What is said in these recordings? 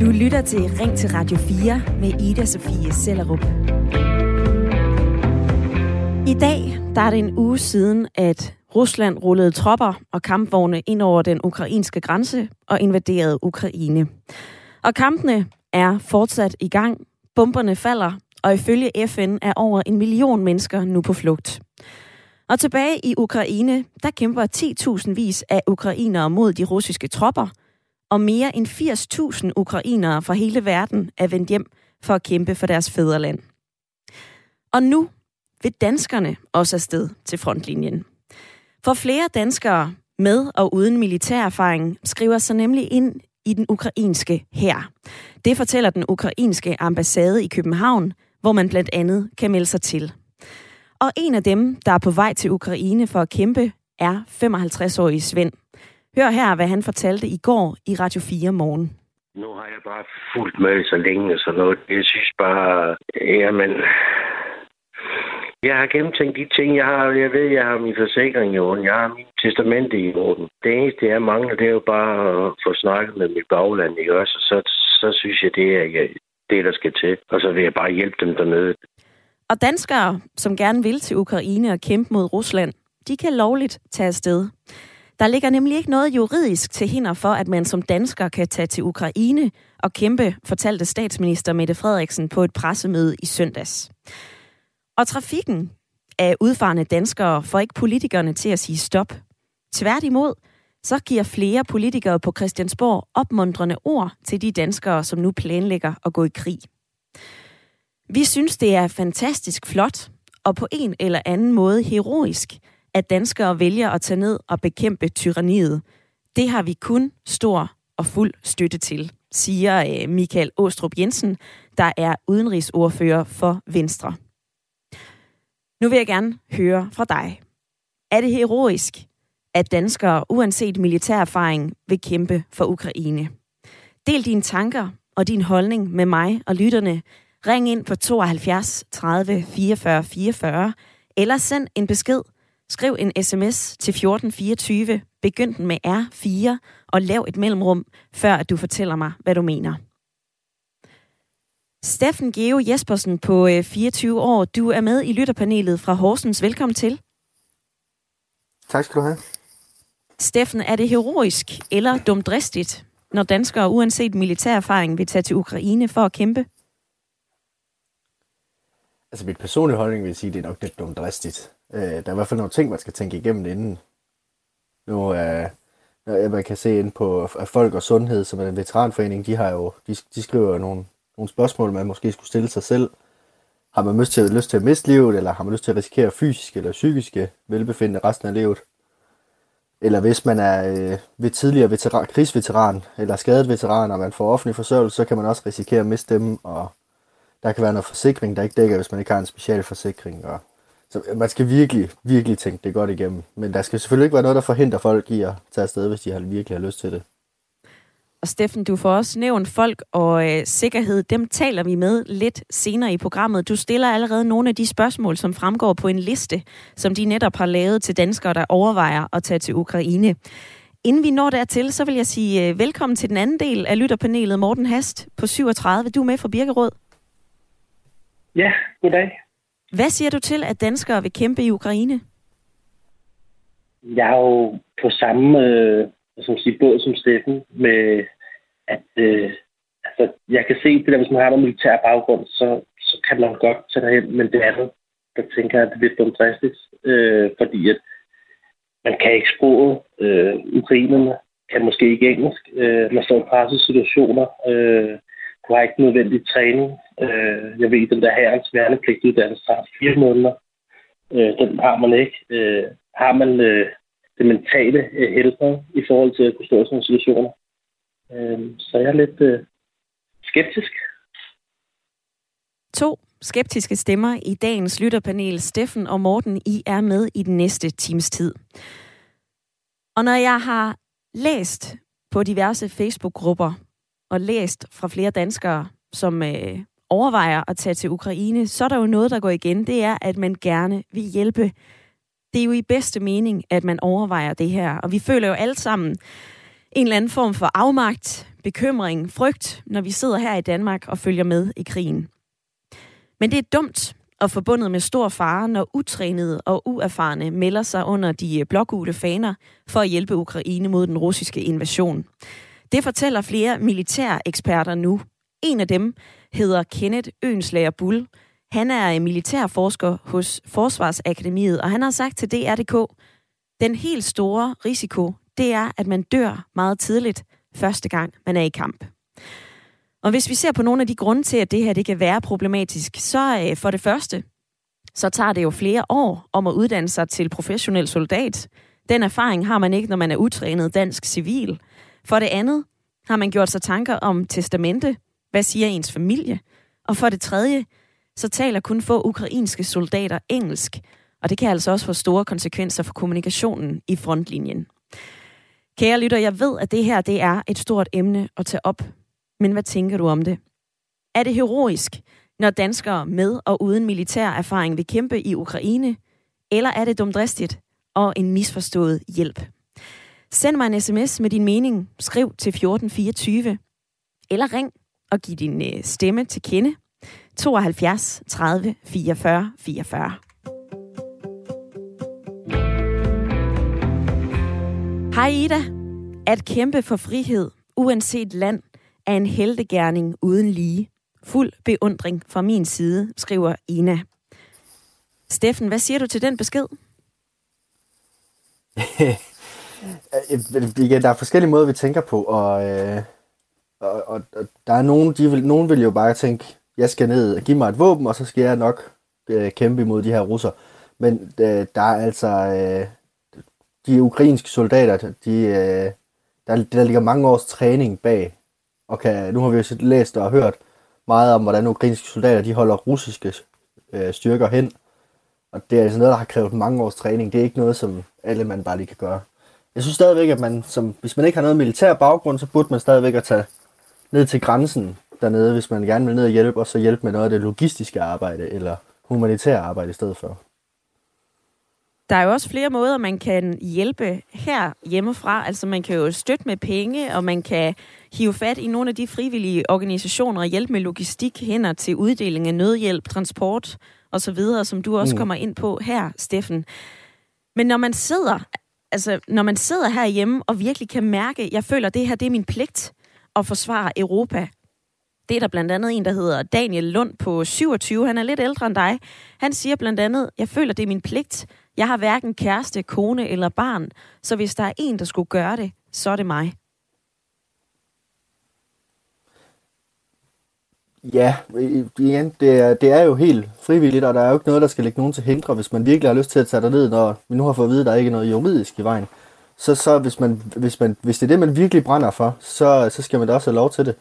Du lytter til Ring til Radio 4 med Ida Sofie Sellerup. I dag der er det en uge siden, at Rusland rullede tropper og kampvogne ind over den ukrainske grænse og invaderede Ukraine. Og kampene er fortsat i gang. Bomberne falder, og ifølge FN er over en million mennesker nu på flugt. Og tilbage i Ukraine, der kæmper 10.000 vis af ukrainere mod de russiske tropper, og mere end 80.000 ukrainere fra hele verden er vendt hjem for at kæmpe for deres fædreland. Og nu vil danskerne også afsted til frontlinjen. For flere danskere med og uden militærerfaring skriver sig nemlig ind i den ukrainske hær. Det fortæller den ukrainske ambassade i København, hvor man blandt andet kan melde sig til. Og en af dem, der er på vej til Ukraine for at kæmpe, er 55-årige Svend. Hør her, hvad han fortalte i går i Radio 4 morgen. Nu har jeg bare fulgt med så længe så noget. Jeg synes bare, jamen, jeg har gennemtænkt de ting, jeg har. Jeg ved, jeg har min forsikring i orden. Jeg har min testamente i orden. Det eneste, jeg mangler, det er jo bare at få snakket med mit bagland, ikke også? Så, så synes jeg, det er det, der skal til. Og så vil jeg bare hjælpe dem dernede. Og danskere, som gerne vil til Ukraine og kæmpe mod Rusland, de kan lovligt tage afsted. Der ligger nemlig ikke noget juridisk til hinder for, at man som dansker kan tage til Ukraine og kæmpe, fortalte statsminister Mette Frederiksen på et pressemøde i søndags. Og trafikken af udfarende danskere får ikke politikerne til at sige stop. Tværtimod, så giver flere politikere på Christiansborg opmuntrende ord til de danskere, som nu planlægger at gå i krig. Vi synes, det er fantastisk flot og på en eller anden måde heroisk, at danskere vælger at tage ned og bekæmpe tyranniet. Det har vi kun stor og fuld støtte til, siger øh, Michael Åstrup Jensen, der er udenrigsordfører for Venstre. Nu vil jeg gerne høre fra dig. Er det heroisk, at danskere, uanset militær erfaring, vil kæmpe for Ukraine? Del dine tanker og din holdning med mig og lytterne. Ring ind på 72 30 44 44, eller send en besked. Skriv en sms til 1424, begynd den med R4 og lav et mellemrum, før at du fortæller mig, hvad du mener. Steffen Geo Jespersen på 24 øh, år, du er med i lytterpanelet fra Horsens. Velkommen til. Tak skal du have. Steffen, er det heroisk eller dumdristigt, når danskere uanset militær erfaring vil tage til Ukraine for at kæmpe? Altså mit personlige holdning vil sige, at det er nok lidt dumdristigt. Øh, der er i hvert fald nogle ting, man skal tænke igennem inden. Nu er øh, man kan se ind på Folk og Sundhed, som er en veteranforening, de har jo, de, de skriver nogle nogle spørgsmål, man måske skulle stille sig selv. Har man lyst til, lyst til at miste livet, eller har man lyst til at risikere fysisk eller psykiske velbefindende resten af livet? Eller hvis man er øh, ved tidligere veteran, krigsveteran eller skadet veteran, og man får offentlig forsørgelse, så kan man også risikere at miste dem, og der kan være noget forsikring, der ikke dækker, hvis man ikke har en specialforsikring. forsikring. Og, så man skal virkelig, virkelig tænke det godt igennem. Men der skal selvfølgelig ikke være noget, der forhindrer folk i at tage afsted, hvis de har virkelig har lyst til det. Og Steffen, du får også nævnt folk og øh, sikkerhed. Dem taler vi med lidt senere i programmet. Du stiller allerede nogle af de spørgsmål, som fremgår på en liste, som de netop har lavet til danskere, der overvejer at tage til Ukraine. Inden vi når dertil, så vil jeg sige øh, velkommen til den anden del af lytterpanelet. Morten Hast på 37. Du er med fra Birkerød. Ja, goddag. Hvad siger du til, at danskere vil kæmpe i Ukraine? Jeg er jo på samme øh, som siger, båd som Steffen, med at øh, altså, jeg kan se det der, hvis man har noget militær baggrund, så, så kan man godt tage derhen, men det andet, der tænker jeg, at det er lidt dumt øh, fordi at man kan ikke sproget. Øh, ukrainerne kan måske ikke engelsk. Øh, man står i pressede situationer. Øh, du har ikke nødvendig træning. Øh, jeg ved, den der herrens værnepligtuddannelse har fire måneder. Øh, den har man ikke. Øh, har man øh, det mentale øh, helbred i forhold til at kunne stå i sådan situationer. Øh, så jeg er lidt øh, skeptisk. To skeptiske stemmer i dagens lytterpanel. Steffen og Morten, I er med i den næste times tid. Og når jeg har læst på diverse Facebook-grupper og læst fra flere danskere, som øh, overvejer at tage til Ukraine, så er der jo noget, der går igen. Det er, at man gerne vil hjælpe det er jo i bedste mening, at man overvejer det her. Og vi føler jo alle sammen en eller anden form for afmagt, bekymring, frygt, når vi sidder her i Danmark og følger med i krigen. Men det er dumt og forbundet med stor fare, når utrænede og uerfarne melder sig under de blågule faner for at hjælpe Ukraine mod den russiske invasion. Det fortæller flere militære eksperter nu. En af dem hedder Kenneth Ønslager Bull. Han er militærforsker hos Forsvarsakademiet, og han har sagt til DRDK, den helt store risiko, det er, at man dør meget tidligt første gang, man er i kamp. Og hvis vi ser på nogle af de grunde til, at det her det kan være problematisk, så øh, for det første, så tager det jo flere år om at uddanne sig til professionel soldat. Den erfaring har man ikke, når man er utrænet dansk civil. For det andet har man gjort sig tanker om testamente. Hvad siger ens familie? Og for det tredje, så taler kun få ukrainske soldater engelsk. Og det kan altså også få store konsekvenser for kommunikationen i frontlinjen. Kære lytter, jeg ved, at det her det er et stort emne at tage op. Men hvad tænker du om det? Er det heroisk, når danskere med og uden militær erfaring vil kæmpe i Ukraine? Eller er det dumdristigt og en misforstået hjælp? Send mig en sms med din mening. Skriv til 1424. Eller ring at give din øh, stemme til kende. 72 30 44 44. Hej Ida. At kæmpe for frihed, uanset land, er en heldegærning uden lige. Fuld beundring fra min side, skriver Ina. Steffen, hvad siger du til den besked? Igen, der er forskellige måder, vi tænker på, og, øh, og, og, og der er nogen, de vil, nogen vil jo bare tænke, jeg skal ned og give mig et våben, og så skal jeg nok øh, kæmpe imod de her russer. Men øh, der er altså, øh, de ukrainske soldater, de, øh, der, der ligger mange års træning bag, og kan, nu har vi jo læst og hørt meget om, hvordan ukrainske soldater de holder russiske øh, styrker hen. Og det er altså noget, der har krævet mange års træning. Det er ikke noget, som alle man bare lige kan gøre. Jeg synes stadigvæk, at man, som, hvis man ikke har noget militær baggrund, så burde man stadigvæk at tage ned til grænsen dernede, hvis man gerne vil ned og hjælpe, og så hjælpe med noget af det logistiske arbejde, eller humanitære arbejde i stedet for. Der er jo også flere måder, man kan hjælpe her hjemmefra. Altså man kan jo støtte med penge, og man kan hive fat i nogle af de frivillige organisationer og hjælpe med logistik hænder til uddeling af nødhjælp, transport osv., som du også mm. kommer ind på her, Steffen. Men når man sidder, altså når man sidder herhjemme og virkelig kan mærke, jeg føler, at det her det er min pligt at forsvare Europa, det er der blandt andet en, der hedder Daniel Lund på 27. Han er lidt ældre end dig. Han siger blandt andet, jeg føler, det er min pligt. Jeg har hverken kæreste, kone eller barn, så hvis der er en, der skulle gøre det, så er det mig. Ja, igen, det er, det er jo helt frivilligt, og der er jo ikke noget, der skal lægge nogen til hindre, hvis man virkelig har lyst til at tage ned, når vi nu har fået at vide, at der ikke er noget juridisk i vejen. Så, så hvis, man, hvis, man, hvis det er det, man virkelig brænder for, så, så skal man da også have lov til det.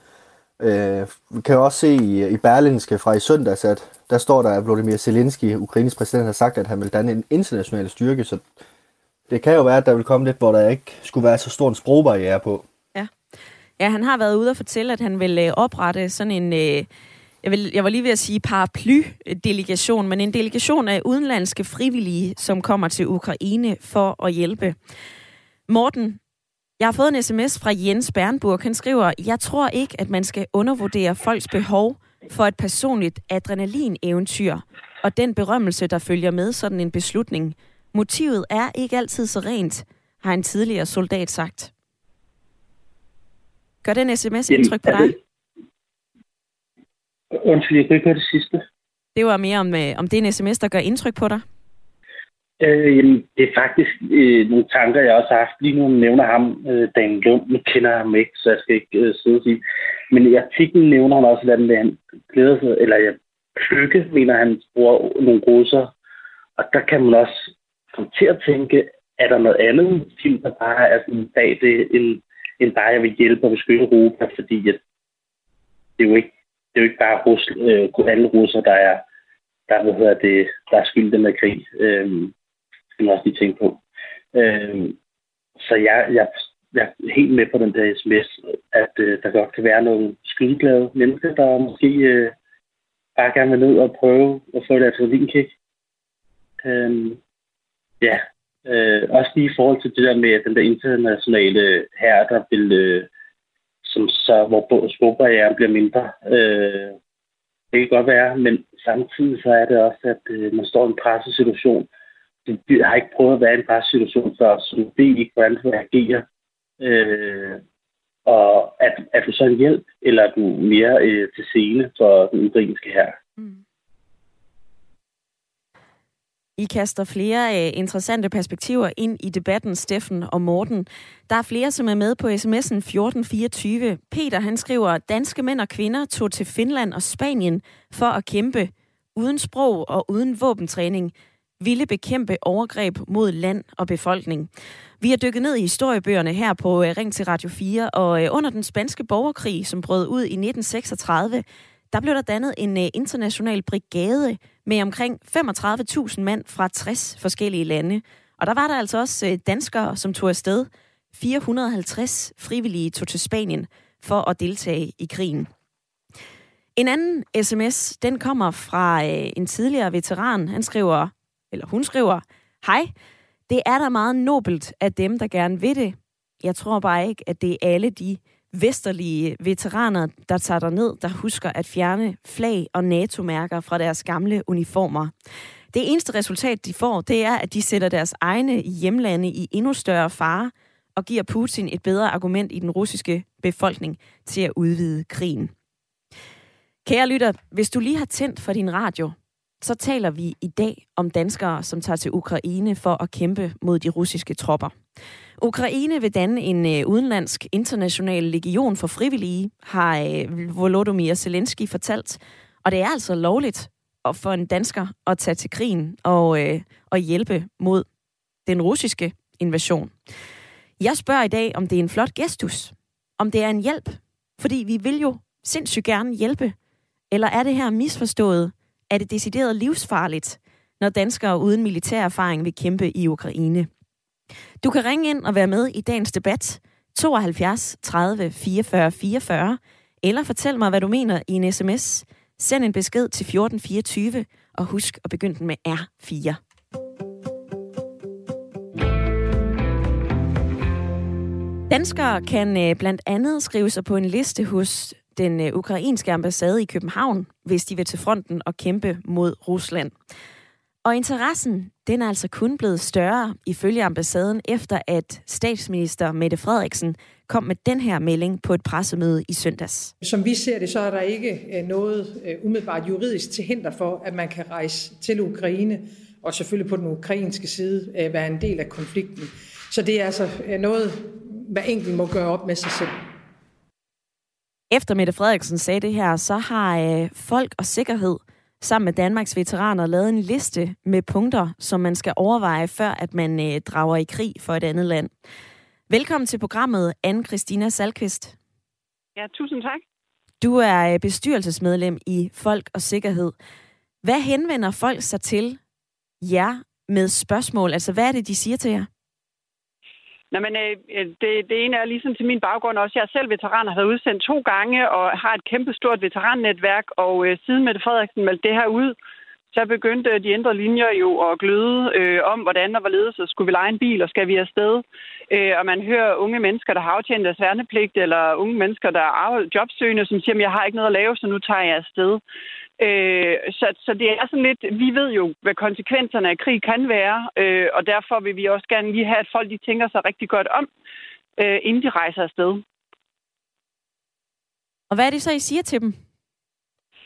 Øh, vi kan jo også se i, i Berlinske fra i søndags, at der står der, at Vladimir Zelensky, Ukraines præsident, har sagt, at han vil danne en international styrke, så det kan jo være, at der vil komme lidt, hvor der ikke skulle være så stor en sprogbarriere på. Ja. ja, han har været ude og fortælle, at han vil øh, oprette sådan en... Øh jeg, vil, jeg var lige ved at sige paraply-delegation, men en delegation af udenlandske frivillige, som kommer til Ukraine for at hjælpe. Morten, jeg har fået en sms fra Jens Bernburg. Han skriver, jeg tror ikke, at man skal undervurdere folks behov for et personligt adrenalin-eventyr og den berømmelse, der følger med sådan en beslutning. Motivet er ikke altid så rent, har en tidligere soldat sagt. Gør den sms indtryk på dig? Undskyld, jeg kan ikke høre det sidste. Det var mere om, øh, om det er en sms, der gør indtryk på dig. Øh, jamen, det er faktisk øh, nogle tanker, jeg også har haft. Lige nu nævner ham, øh, Dan Lund. Nu kender jeg ham ikke, så jeg skal ikke øh, sidde og sige. Men i artiklen nævner han også, at han glæder sig, eller ja, lykke, mener, han bruger nogle russer. Og der kan man også komme til at tænke, er der noget andet film, der bare er sådan bag det, end, end bare, jeg vil hjælpe og beskytte Europa, fordi at det er jo ikke, det er jo ikke bare Rus, øh, alle russer, der er, der, hvad hedder det, der er skyld den her krig. Øhm, skal man også lige tænke på. Øhm, så jeg, jeg, jeg er helt med på den der sms, at øh, der godt kan være nogle skydeglade mennesker, der måske øh, bare gerne vil ned og prøve at få et adrenalinkick. Øhm, ja, Øh, også lige i forhold til det der med den der internationale herre, der vil, øh, som så, hvor sprogbarrieren bliver mindre. Øh, det kan godt være, men samtidig så er det også, at øh, man står i en pressesituation. Du har ikke prøvet at være i en pressesituation før, så du ved ikke, hvordan du reagerer. Øh, og er, er du så en hjælp, eller er du mere øh, til scene for den ukrainske her? Mm. I kaster flere øh, interessante perspektiver ind i debatten, Steffen og Morten. Der er flere, som er med på sms'en 1424. Peter han skriver, danske mænd og kvinder tog til Finland og Spanien for at kæmpe uden sprog og uden våbentræning ville bekæmpe overgreb mod land og befolkning. Vi har dykket ned i historiebøgerne her på øh, Ring til Radio 4, og øh, under den spanske borgerkrig, som brød ud i 1936, der blev der dannet en øh, international brigade med omkring 35.000 mand fra 60 forskellige lande. Og der var der altså også danskere, som tog afsted. 450 frivillige tog til Spanien for at deltage i krigen. En anden sms, den kommer fra en tidligere veteran. Han skriver, eller hun skriver, Hej, det er da meget nobelt af dem, der gerne vil det. Jeg tror bare ikke, at det er alle de vesterlige veteraner, der tager der ned, der husker at fjerne flag og NATO-mærker fra deres gamle uniformer. Det eneste resultat, de får, det er, at de sætter deres egne hjemlande i endnu større fare og giver Putin et bedre argument i den russiske befolkning til at udvide krigen. Kære lytter, hvis du lige har tændt for din radio, så taler vi i dag om danskere, som tager til Ukraine for at kæmpe mod de russiske tropper. Ukraine vil danne en øh, udenlandsk international legion for frivillige, har øh, Volodymyr Zelensky fortalt. Og det er altså lovligt for en dansker at tage til krigen og, øh, og hjælpe mod den russiske invasion. Jeg spørger i dag, om det er en flot gestus. Om det er en hjælp. Fordi vi vil jo sindssygt gerne hjælpe. Eller er det her misforstået er det decideret livsfarligt, når danskere uden militær erfaring vil kæmpe i Ukraine. Du kan ringe ind og være med i dagens debat 72 30 44 44, eller fortæl mig, hvad du mener i en sms. Send en besked til 1424, og husk at begynde den med R4. Danskere kan øh, blandt andet skrive sig på en liste hos den øh, ukrainske ambassade i København, hvis de vil til fronten og kæmpe mod Rusland. Og interessen, den er altså kun blevet større ifølge ambassaden, efter at statsminister Mette Frederiksen kom med den her melding på et pressemøde i søndags. Som vi ser det, så er der ikke øh, noget øh, umiddelbart juridisk til hinder for, at man kan rejse til Ukraine, og selvfølgelig på den ukrainske side være en del af konflikten. Så det er altså noget, hver enkelt må gøre op med sig selv. Efter Mette Frederiksen sagde det her, så har øh, Folk og Sikkerhed sammen med Danmarks veteraner lavet en liste med punkter, som man skal overveje, før at man øh, drager i krig for et andet land. Velkommen til programmet, anne Christina Salkvist. Ja, tusind tak. Du er øh, bestyrelsesmedlem i Folk og Sikkerhed. Hvad henvender folk sig til jer med spørgsmål? Altså, hvad er det, de siger til jer? Nå, men, øh, det, det ene er ligesom til min baggrund også. Jeg er selv veteran og har været udsendt to gange og har et kæmpestort veterannetværk. Og øh, siden Mette Frederiksen meldte det her ud, så begyndte øh, de ændre linjer jo at gløde øh, om, hvordan og hvorledes så skulle vi lege en bil, og skal vi afsted. Øh, og man hører unge mennesker, der har aftjent deres værnepligt, eller unge mennesker, der er jobsøgende, som siger, at jeg har ikke noget at lave, så nu tager jeg afsted. Øh, så, så det er sådan lidt, vi ved jo, hvad konsekvenserne af krig kan være, øh, og derfor vil vi også gerne lige have, at folk de tænker sig rigtig godt om, øh, inden de rejser afsted. Og hvad er det så, I siger til dem?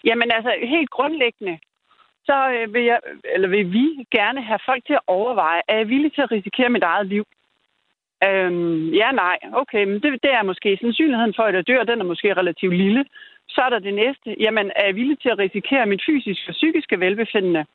Jamen altså, helt grundlæggende, så øh, vil, jeg, eller vil vi gerne have folk til at overveje, er jeg villig til at risikere mit eget liv? Øhm, ja, nej. Okay, men det, det er måske sandsynligheden for, at jeg dør, den er måske relativt lille. Så er der det næste. Jamen, er jeg villig til at risikere mit fysiske og psykiske velbefindende?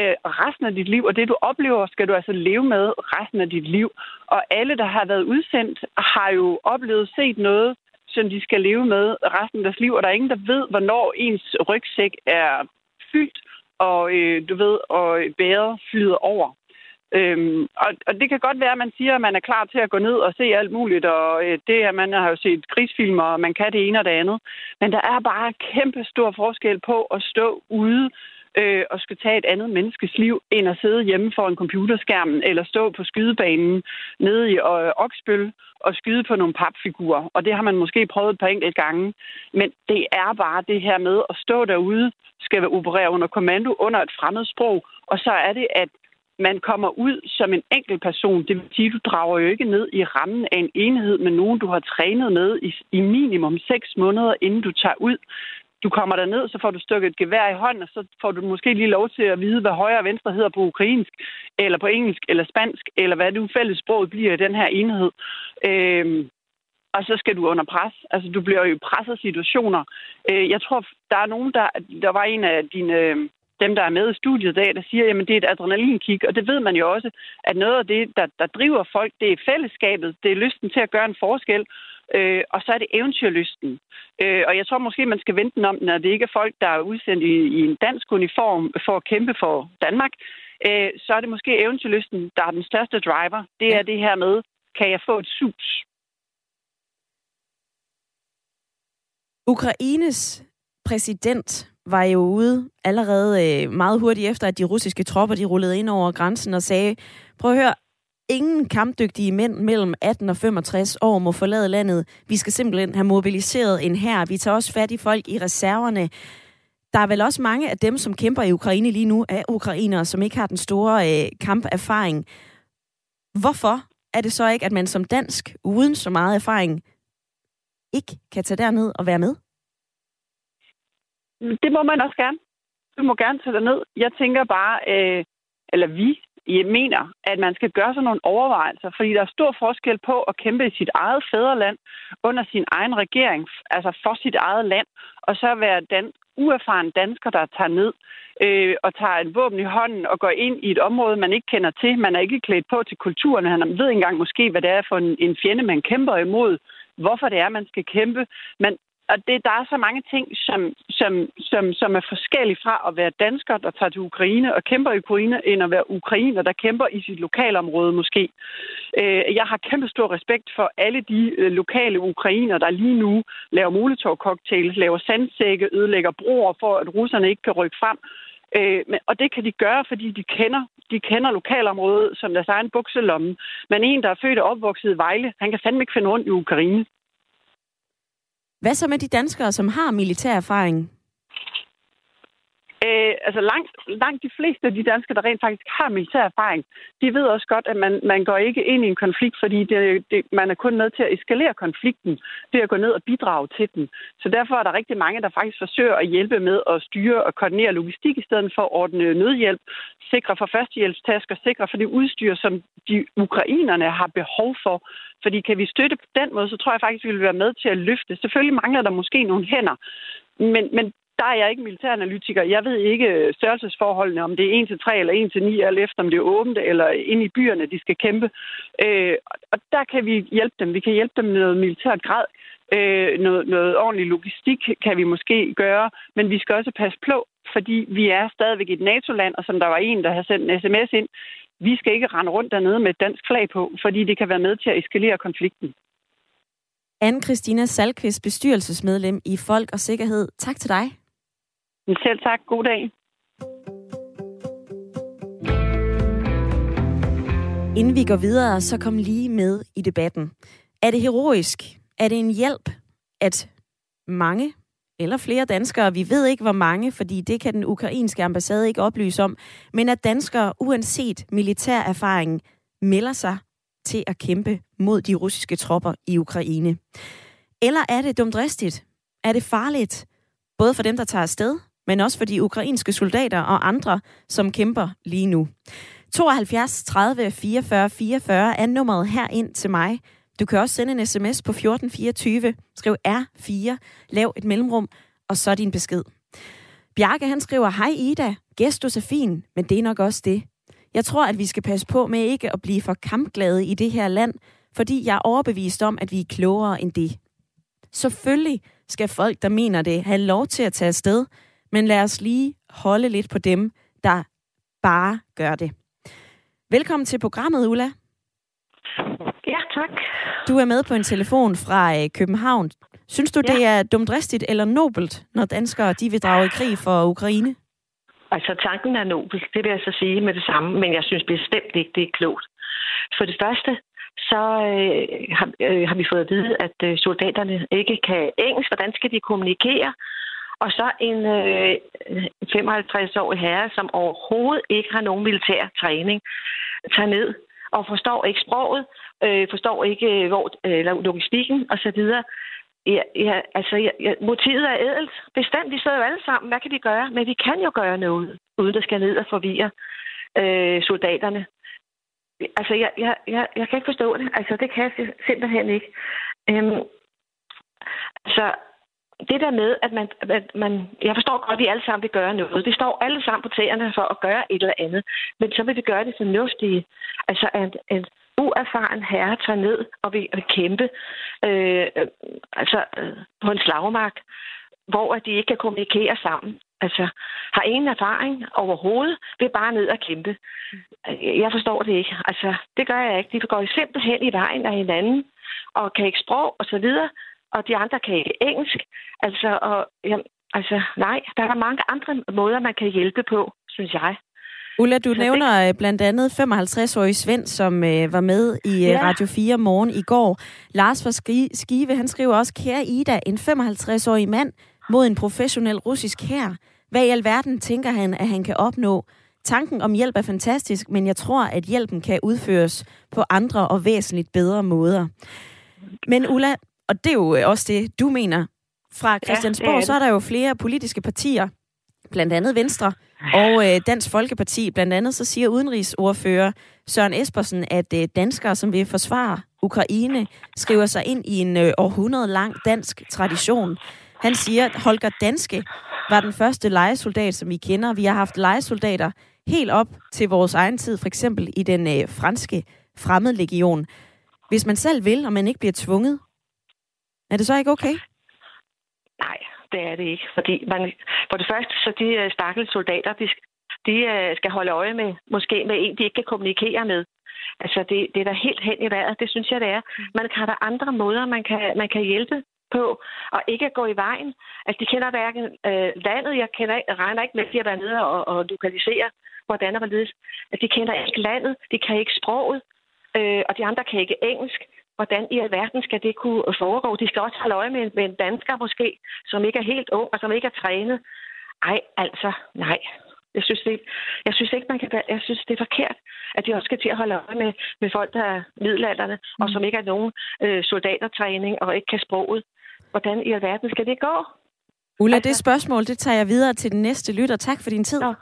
Øh, resten af dit liv, og det du oplever, skal du altså leve med resten af dit liv. Og alle, der har været udsendt, har jo oplevet set noget, som de skal leve med resten af deres liv, og der er ingen, der ved, hvornår ens rygsæk er fyldt, og øh, du ved, og bæret flyder over. Øhm, og, og det kan godt være, at man siger, at man er klar til at gå ned og se alt muligt, og øh, det er, man har jo set krigsfilmer, og man kan det ene og det andet. Men der er bare kæmpe stor forskel på at stå ude øh, og skal tage et andet menneskes liv, end at sidde hjemme foran computerskærmen eller stå på skydebanen nede i øh, Oksbøl og skyde på nogle papfigurer. Og det har man måske prøvet et par enkelt gange. Men det er bare det her med at stå derude, skal operere under kommando under et fremmed sprog, og så er det, at man kommer ud som en enkelt person. Det vil sige, du drager jo ikke ned i rammen af en enhed med nogen, du har trænet med i, i minimum seks måneder, inden du tager ud. Du kommer der ned, så får du stukket et gevær i hånden, og så får du måske lige lov til at vide, hvad højre og venstre hedder på ukrainsk, eller på engelsk, eller spansk, eller hvad det fælles sprog bliver i den her enhed. Øhm, og så skal du under pres. Altså, du bliver jo i presset situationer. Øh, jeg tror, der er nogen, der... Der var en af dine øhm, dem, der er med i studiet i dag, der siger, at det er et adrenalinkick, og det ved man jo også, at noget af det, der, der driver folk, det er fællesskabet, det er lysten til at gøre en forskel, øh, og så er det eventyrlysten. Øh, og jeg tror måske, man skal vente den om, når det ikke er folk, der er udsendt i, i en dansk uniform for at kæmpe for Danmark, øh, så er det måske eventyrlysten, der er den største driver. Det er det her med, kan jeg få et sus? Ukraines præsident var jo ude allerede øh, meget hurtigt efter, at de russiske tropper de rullede ind over grænsen og sagde, prøv at høre, ingen kampdygtige mænd mellem 18 og 65 år må forlade landet. Vi skal simpelthen have mobiliseret en her. Vi tager også fat i folk i reserverne. Der er vel også mange af dem, som kæmper i Ukraine lige nu, af ukrainere, som ikke har den store øh, kamperfaring. Hvorfor er det så ikke, at man som dansk, uden så meget erfaring, ikke kan tage derned og være med? Mm, det må man også gerne. Du må gerne tage ned. Jeg tænker bare, øh, eller vi jeg mener, at man skal gøre sig nogle overvejelser, fordi der er stor forskel på at kæmpe i sit eget fædreland under sin egen regering, altså for sit eget land, og så være den uerfaren dansker, der tager ned øh, og tager et våben i hånden og går ind i et område, man ikke kender til. Man er ikke klædt på til kulturen. Han ved ikke engang måske, hvad det er for en, en fjende, man kæmper imod hvorfor det er, man skal kæmpe. Man og det, der er så mange ting, som, som, som, som er forskellige fra at være dansker, der tager til Ukraine og kæmper i Ukraine, end at være ukrainer, der kæmper i sit lokalområde måske. Øh, jeg har kæmpe stor respekt for alle de øh, lokale ukrainer, der lige nu laver molotov-cocktails, laver sandsække, ødelægger broer for, at russerne ikke kan rykke frem. Øh, men, og det kan de gøre, fordi de kender, de kender lokalområdet som deres egen bukselomme. Men en, der er født og opvokset i Vejle, han kan fandme ikke finde rundt i Ukraine. Hvad så med de danskere, som har militær erfaring? Øh, altså langt, langt de fleste af de danskere, der rent faktisk har militær erfaring, de ved også godt, at man, man går ikke ind i en konflikt, fordi det, det, man er kun med til at eskalere konflikten, det at gå ned og bidrage til den. Så derfor er der rigtig mange, der faktisk forsøger at hjælpe med at styre og koordinere logistik i stedet for at ordne nødhjælp, sikre for førstehjælpstasker, sikre for det udstyr, som de ukrainerne har behov for. Fordi kan vi støtte på den måde, så tror jeg faktisk, vi vil være med til at løfte. Selvfølgelig mangler der måske nogle hænder, men, men der er jeg ikke militæranalytiker. Jeg ved ikke øh, størrelsesforholdene, om det er 1 til 3 eller 1 til 9, eller efter om det er åbent, eller ind i byerne, de skal kæmpe. Øh, og der kan vi hjælpe dem. Vi kan hjælpe dem med noget militært grad. Øh, noget, noget ordentlig logistik kan vi måske gøre, men vi skal også passe på, fordi vi er stadigvæk et NATO-land, og som der var en, der har sendt en sms ind, vi skal ikke rende rundt dernede med et dansk flag på, fordi det kan være med til at eskalere konflikten. Anne-Christina Salkvist, bestyrelsesmedlem i Folk og Sikkerhed. Tak til dig. Selv tak. God dag. Inden vi går videre, så kom lige med i debatten. Er det heroisk? Er det en hjælp, at mange eller flere danskere, vi ved ikke hvor mange, fordi det kan den ukrainske ambassade ikke oplyse om, men at danskere uanset militær erfaring melder sig til at kæmpe mod de russiske tropper i Ukraine. Eller er det dumdristigt? Er det farligt? Både for dem, der tager afsted, men også for de ukrainske soldater og andre, som kæmper lige nu. 72 30 44 44 er nummeret her ind til mig. Du kan også sende en sms på 1424. Skriv R4, lav et mellemrum, og så din besked. Bjarke han skriver, Hej Ida, gestus er fin, men det er nok også det. Jeg tror, at vi skal passe på med ikke at blive for kampglade i det her land, fordi jeg er overbevist om, at vi er klogere end det. Selvfølgelig skal folk, der mener det, have lov til at tage afsted, men lad os lige holde lidt på dem, der bare gør det. Velkommen til programmet, Ulla. Ja, tak. Du er med på en telefon fra øh, København. Synes du, ja. det er dumdristigt eller nobelt, når danskere de vil drage i krig for Ukraine? Altså, tanken er nobel, det vil jeg så sige med det samme, men jeg synes bestemt ikke, det er klogt. For det første, så øh, har, øh, har vi fået at vide, at øh, soldaterne ikke kan engelsk. Hvordan skal de kommunikere? Og så en øh, 55-årig herre, som overhovedet ikke har nogen militær træning, tager ned og forstår ikke sproget, øh, forstår ikke øh, hvor, øh, eller logistikken osv. Ja, ja, altså, ja, ja, motivet er ædelt. Bestemt, vi sidder jo alle sammen. Hvad kan vi gøre? Men vi kan jo gøre noget, uden at skal ned og forvirre øh, soldaterne. Altså, jeg, jeg, jeg, jeg kan ikke forstå det. Altså, det kan jeg simpelthen ikke. Øhm, så det der med, at man, at man... Jeg forstår godt, at vi alle sammen vil gøre noget. Vi står alle sammen på tæerne for at gøre et eller andet. Men så vil vi gøre det fornuftige. Altså, at, at uerfaren herre tager ned og vil, vil kæmpe øh, altså, øh, på en slagmark, hvor de ikke kan kommunikere sammen. Altså, har ingen erfaring overhovedet, vil bare ned og kæmpe. Jeg forstår det ikke. Altså, det gør jeg ikke. De går simpelthen i vejen af hinanden, og kan ikke sprog og så videre, og de andre kan ikke engelsk. Altså, og, jamen, altså, nej, der er mange andre måder, man kan hjælpe på, synes jeg. Ulla, du nævner øh, blandt andet 55-årig Svend, som øh, var med i øh, ja. Radio 4 morgen i går. Lars fra Skive, han skriver også, kære Ida, en 55-årig mand mod en professionel russisk hær. Hvad i alverden tænker han, at han kan opnå? Tanken om hjælp er fantastisk, men jeg tror, at hjælpen kan udføres på andre og væsentligt bedre måder. Men Ulla, og det er jo også det, du mener, fra Christiansborg, ja, så er der jo flere politiske partier, blandt andet Venstre og øh, Dansk Folkeparti. Blandt andet så siger udenrigsordfører Søren Espersen, at øh, danskere, som vil forsvare Ukraine, skriver sig ind i en øh, århundrede lang dansk tradition. Han siger, at Holger Danske var den første legesoldat, som vi kender. Vi har haft legesoldater helt op til vores egen tid, for eksempel i den øh, franske fremmedlegion. Hvis man selv vil, og man ikke bliver tvunget, er det så ikke okay? Nej, det er det ikke. Fordi man, for det første, så de øh, stakkels soldater, de, de øh, skal holde øje med, måske med en, de ikke kan kommunikere med. Altså, det, det er da helt hen i vejret. Det synes jeg, det er. Man kan have andre måder, man kan, man kan hjælpe på, og ikke at gå i vejen. Altså, de kender hverken øh, landet, jeg, kender, regner ikke med, at de har været nede og, og lokalisere, hvordan og hvorledes. Altså, de kender ikke landet, de kan ikke sproget, øh, og de andre kan ikke engelsk. Hvordan i alverden skal det kunne foregå? De skal også holde øje med, med en dansker måske, som ikke er helt ung og som ikke er trænet. Ej, altså, nej. Jeg synes, det, jeg synes ikke, man kan, jeg synes, det er forkert, at de også skal til at holde øje med, med folk, der er middelalderne, mm. og som ikke har nogen øh, soldatertræning og ikke kan sproget. Hvordan i alverden skal det gå? Ulla, altså, det spørgsmål, det tager jeg videre til den næste lytter. Tak for din tid. Nå,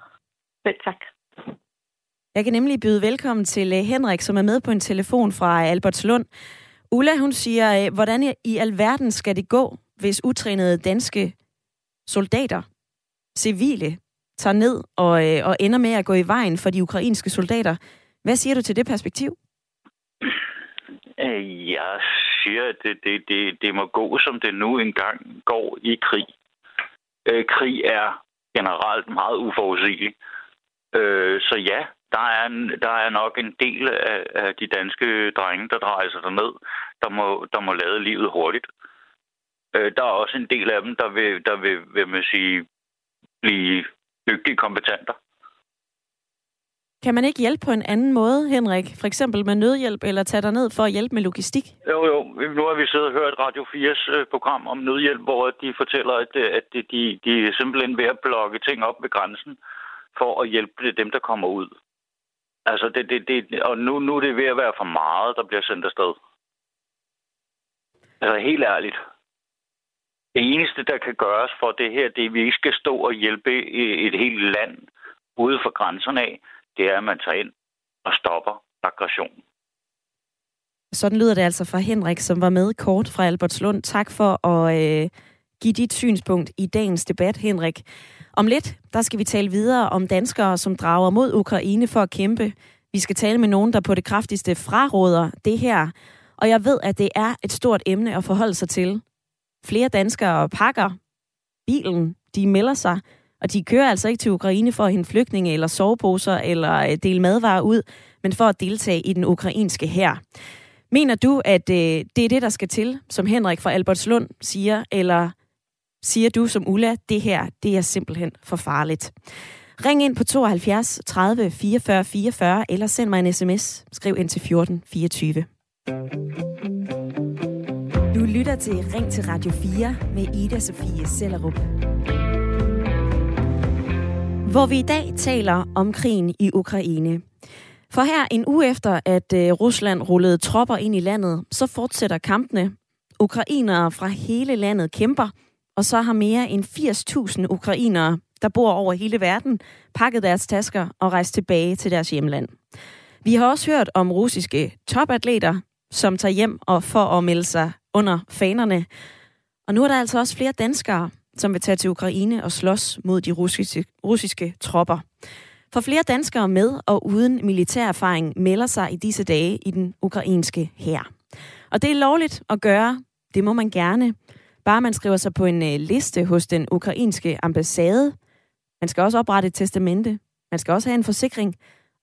vel tak. Jeg kan nemlig byde velkommen til øh, Henrik, som er med på en telefon fra Albertslund. Ulla, hun siger, øh, hvordan i alverden skal det gå, hvis utrænede danske soldater, civile, tager ned og, øh, og ender med at gå i vejen for de ukrainske soldater. Hvad siger du til det perspektiv? Øh, jeg siger, at det, det, det, det må gå, som det nu engang går i krig. Krig er generelt meget uforudsigelig. Så ja, der er, en, der er nok en del af, af de danske drenge, der drejer sig derned, der må, der må lade livet hurtigt. Øh, der er også en del af dem, der vil, der vil, vil man sige, blive dygtige kompetenter. Kan man ikke hjælpe på en anden måde, Henrik? For eksempel med nødhjælp, eller tage dig ned for at hjælpe med logistik? Jo, jo. Nu har vi siddet og hørt Radio 4's øh, program om nødhjælp, hvor de fortæller, at, at de, de er simpelthen ved at blokke ting op ved grænsen for at hjælpe dem, der kommer ud. Altså, det, det, det, og nu, nu er det ved at være for meget, der bliver sendt afsted. Altså, helt ærligt. Det eneste, der kan gøres for det her, det er, at vi ikke skal stå og hjælpe et helt land ude for grænserne af, det er, at man tager ind og stopper aggressionen. Sådan lyder det altså fra Henrik, som var med kort fra Albertslund. Tak for at øh, give dit synspunkt i dagens debat, Henrik. Om lidt, der skal vi tale videre om danskere, som drager mod Ukraine for at kæmpe. Vi skal tale med nogen, der på det kraftigste fraråder det her. Og jeg ved, at det er et stort emne at forholde sig til. Flere danskere pakker bilen, de melder sig, og de kører altså ikke til Ukraine for at hente flygtninge eller soveposer eller øh, dele madvarer ud, men for at deltage i den ukrainske hær. Mener du, at øh, det er det, der skal til, som Henrik fra Albertslund siger, eller siger du som Ulla, det her, det er simpelthen for farligt. Ring ind på 72 30 44 44, eller send mig en sms. Skriv ind til 14 24. Du lytter til Ring til Radio 4 med Ida Sofie Sellerup. Hvor vi i dag taler om krigen i Ukraine. For her en uge efter, at øh, Rusland rullede tropper ind i landet, så fortsætter kampene. Ukrainere fra hele landet kæmper, og så har mere end 80.000 ukrainere, der bor over hele verden, pakket deres tasker og rejst tilbage til deres hjemland. Vi har også hørt om russiske topatleter, som tager hjem og for at melde sig under fanerne. Og nu er der altså også flere danskere, som vil tage til Ukraine og slås mod de russiske, russiske tropper. For flere danskere med og uden militær erfaring melder sig i disse dage i den ukrainske hær. Og det er lovligt at gøre. Det må man gerne. Bare man skriver sig på en øh, liste hos den ukrainske ambassade. Man skal også oprette et testamente. Man skal også have en forsikring.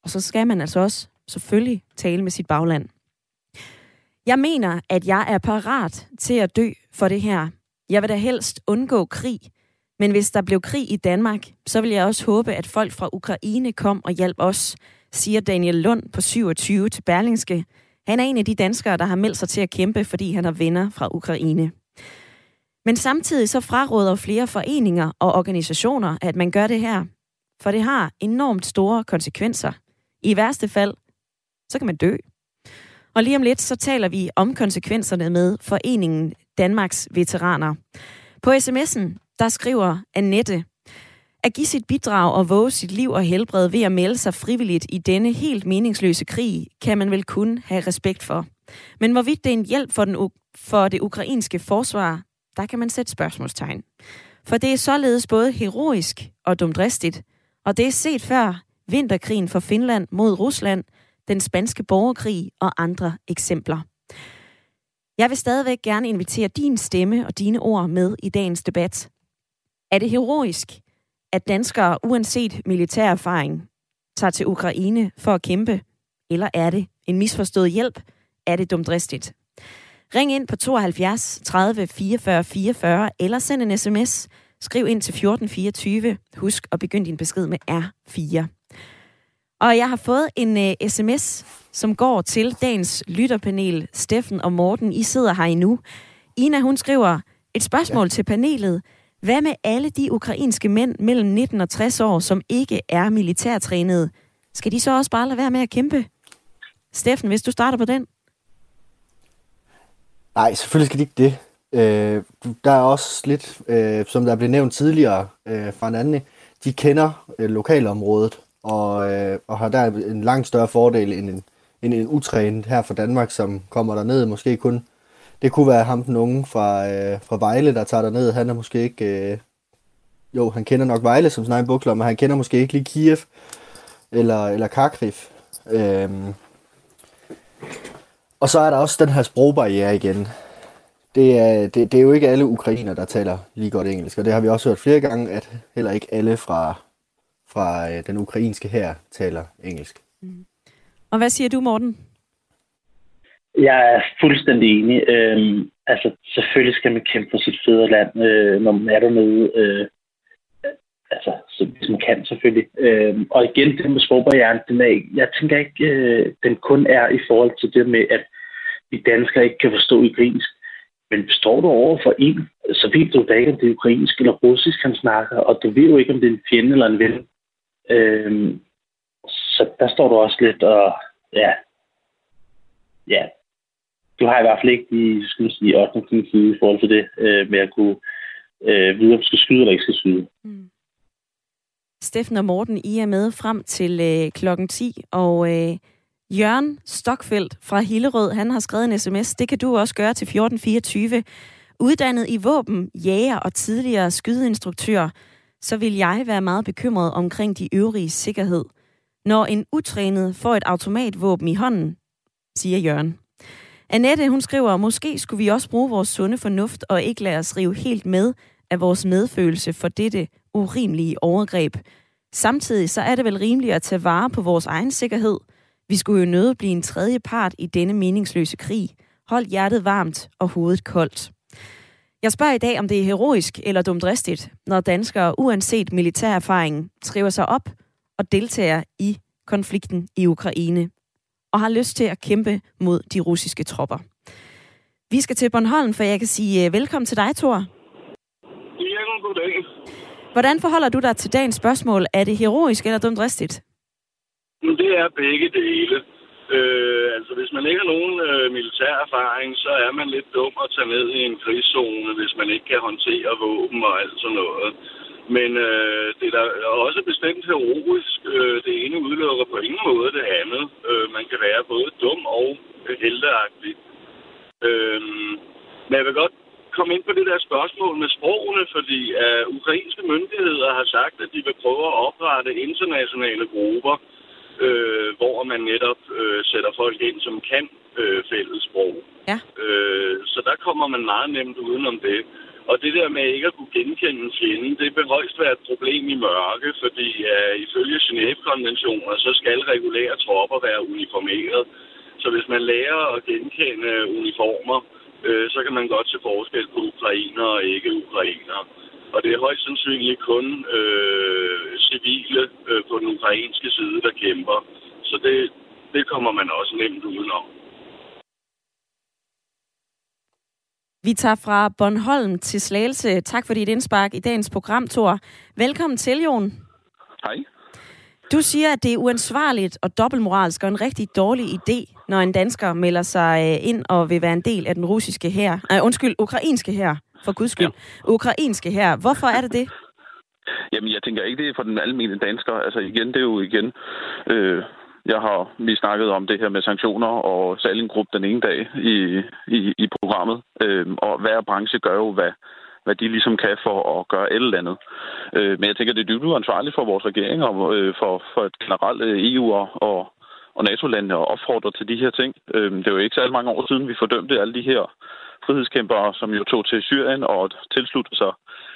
Og så skal man altså også selvfølgelig tale med sit bagland. Jeg mener, at jeg er parat til at dø for det her. Jeg vil da helst undgå krig. Men hvis der blev krig i Danmark, så vil jeg også håbe, at folk fra Ukraine kom og hjalp os, siger Daniel Lund på 27 til Berlingske. Han er en af de danskere, der har meldt sig til at kæmpe, fordi han har venner fra Ukraine. Men samtidig så fraråder flere foreninger og organisationer, at man gør det her. For det har enormt store konsekvenser. I værste fald, så kan man dø. Og lige om lidt, så taler vi om konsekvenserne med Foreningen Danmarks Veteraner. På sms'en, der skriver Annette, at give sit bidrag og våge sit liv og helbred ved at melde sig frivilligt i denne helt meningsløse krig, kan man vel kun have respekt for. Men hvorvidt det er en hjælp for, den, for det ukrainske forsvar, der kan man sætte spørgsmålstegn. For det er således både heroisk og dumdristigt, og det er set før vinterkrigen for Finland mod Rusland, den spanske borgerkrig og andre eksempler. Jeg vil stadigvæk gerne invitere din stemme og dine ord med i dagens debat. Er det heroisk, at danskere uanset militær erfaring tager til Ukraine for at kæmpe? Eller er det en misforstået hjælp? Er det dumdristigt? Ring ind på 72 30 44 44 eller send en sms. Skriv ind til 1424. Husk at begynde din besked med R4. Og jeg har fået en uh, øh, sms, som går til dagens lytterpanel, Steffen og Morten. I sidder her endnu. Ina, hun skriver et spørgsmål ja. til panelet. Hvad med alle de ukrainske mænd mellem 19 og 60 år, som ikke er militærtrænede? Skal de så også bare lade være med at kæmpe? Steffen, hvis du starter på den. Nej, selvfølgelig skal de ikke det. Øh, der er også lidt, øh, som der blev nævnt tidligere øh, fra en anden, de kender øh, lokalområdet, og, øh, og har der en langt større fordel end en, end en utrænet her fra Danmark, som kommer der ned måske kun. Det kunne være ham den unge fra, øh, fra Vejle, der tager der ned. Han er måske ikke... Øh, jo, han kender nok Vejle som sin egen bukler, men han kender måske ikke lige Kiev eller, eller Kharkiv. Øhm. og så er der også den her sprogbarriere igen. Det er, det, det er jo ikke alle ukrainer, der taler lige godt engelsk, og det har vi også hørt flere gange, at heller ikke alle fra, fra øh, den ukrainske her taler engelsk. Mm. Og hvad siger du, Morten? Jeg er fuldstændig enig. Øhm, altså, selvfølgelig skal man kæmpe for sit fædreland, øh, når man er dernede. Øh, altså, så, hvis man kan selvfølgelig. Øhm, og igen, det med sprogbarrieren, den er, jeg tænker ikke, øh, den kun er i forhold til det med, at vi danskere ikke kan forstå ukrainsk. Men står du over for en, så ved du da ikke, om det er ukrainsk eller russisk, han snakker, og du ved jo ikke, om det er en fjende eller en ven. Øhm, så der står du også lidt og, ja, ja, du har i hvert fald ikke de, skal man sige, 8. side i forhold til det, øh, med at kunne øh, vide, om du skal skyde eller ikke skal skyde. Mm. Steffen og Morten, I er med frem til øh, klokken 10, og øh, Jørgen Stokfeldt fra Hillerød, han har skrevet en sms. Det kan du også gøre til 1424. Uddannet i våben, jæger og tidligere skydeinstruktør, så vil jeg være meget bekymret omkring de øvrige sikkerhed. Når en utrænet får et automatvåben i hånden, siger Jørgen. Annette, hun skriver, måske skulle vi også bruge vores sunde fornuft og ikke lade os rive helt med af vores medfølelse for dette urimelige overgreb. Samtidig så er det vel rimeligt at tage vare på vores egen sikkerhed. Vi skulle jo nødt blive en tredje part i denne meningsløse krig. Hold hjertet varmt og hovedet koldt. Jeg spørger i dag, om det er heroisk eller dumdristigt, når danskere uanset militær erfaring skriver sig op og deltager i konflikten i Ukraine og har lyst til at kæmpe mod de russiske tropper. Vi skal til Bornholm, for jeg kan sige øh, velkommen til dig, Thor. Ja, goddag. Hvordan forholder du dig til dagens spørgsmål? Er det heroisk eller dumdristigt? Det er begge dele. Øh, altså, hvis man ikke har nogen øh, militær erfaring, så er man lidt dum at tage ned i en krigszone, hvis man ikke kan håndtere våben og alt sådan noget. Men øh, det er da også bestemt heroisk. Øh, det ene udelukker på ingen måde det andet. Øh, man kan være både dum og helteagtig. Øh, men jeg vil godt komme ind på det der spørgsmål med sprogene, fordi uh, ukrainske myndigheder har sagt, at de vil prøve at oprette internationale grupper, øh, hvor man netop øh, sætter folk ind, som kan øh, fælles sprog. Ja. Øh, så der kommer man meget nemt udenom det. Og det der med ikke at kunne genkende fjenden, det vil højst være et problem i mørke, fordi uh, ifølge Genève-konventioner, så skal regulære tropper være uniformeret. Så hvis man lærer at genkende uniformer, øh, så kan man godt se forskel på ukrainer og ikke ukrainer. Og det er højst sandsynligt kun øh, civile øh, på den ukrainske side, der kæmper. Så det, det kommer man også nemt udenom. Vi tager fra Bornholm til Slagelse. Tak for dit indspark i dagens program, Thor. Velkommen til, Jon. Hej. Du siger, at det er uansvarligt og dobbeltmoralsk og en rigtig dårlig idé, når en dansker melder sig øh, ind og vil være en del af den russiske her. Nej, undskyld, ukrainske her, for guds skyld. Ja. Ukrainske her. Hvorfor er det det? Jamen, jeg tænker ikke, det er for den almindelige dansker. Altså igen, det er jo igen... Øh, jeg har vi snakket om det her med sanktioner og Salingrup den ene dag i, i, i programmet. Øh, og hver branche gør jo, hvad, hvad de ligesom kan for at gøre et eller andet. Øh, men jeg tænker, det er dybt uansvarligt for vores regering og øh, for, for et generelt øh, EU og, og, og NATO-landene at opfordre til de her ting. Øh, det er jo ikke så mange år siden, vi fordømte alle de her frihedskæmpere, som jo tog til Syrien og tilsluttede sig